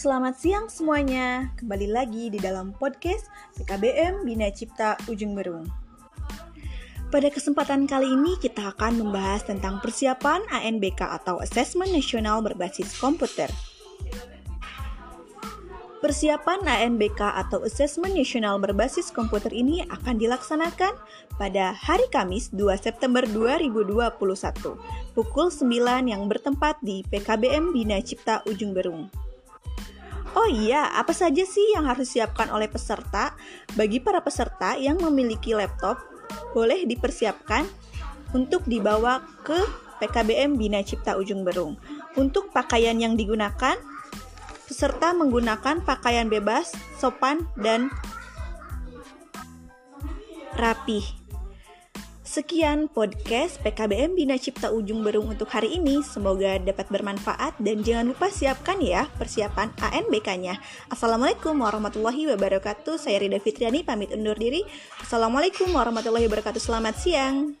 selamat siang semuanya. Kembali lagi di dalam podcast PKBM Bina Cipta Ujung Berung. Pada kesempatan kali ini kita akan membahas tentang persiapan ANBK atau Assessment Nasional Berbasis Komputer. Persiapan ANBK atau Assessment Nasional Berbasis Komputer ini akan dilaksanakan pada hari Kamis 2 September 2021 pukul 9 yang bertempat di PKBM Bina Cipta Ujung Berung. Oh iya, apa saja sih yang harus disiapkan oleh peserta? Bagi para peserta yang memiliki laptop, boleh dipersiapkan untuk dibawa ke PKBM Bina Cipta Ujung Berung. Untuk pakaian yang digunakan, peserta menggunakan pakaian bebas, sopan, dan rapih. Sekian podcast PKBM Bina Cipta Ujung Berung untuk hari ini. Semoga dapat bermanfaat dan jangan lupa siapkan ya persiapan ANBK-nya. Assalamualaikum warahmatullahi wabarakatuh. Saya Rida Fitriani pamit undur diri. Assalamualaikum warahmatullahi wabarakatuh. Selamat siang.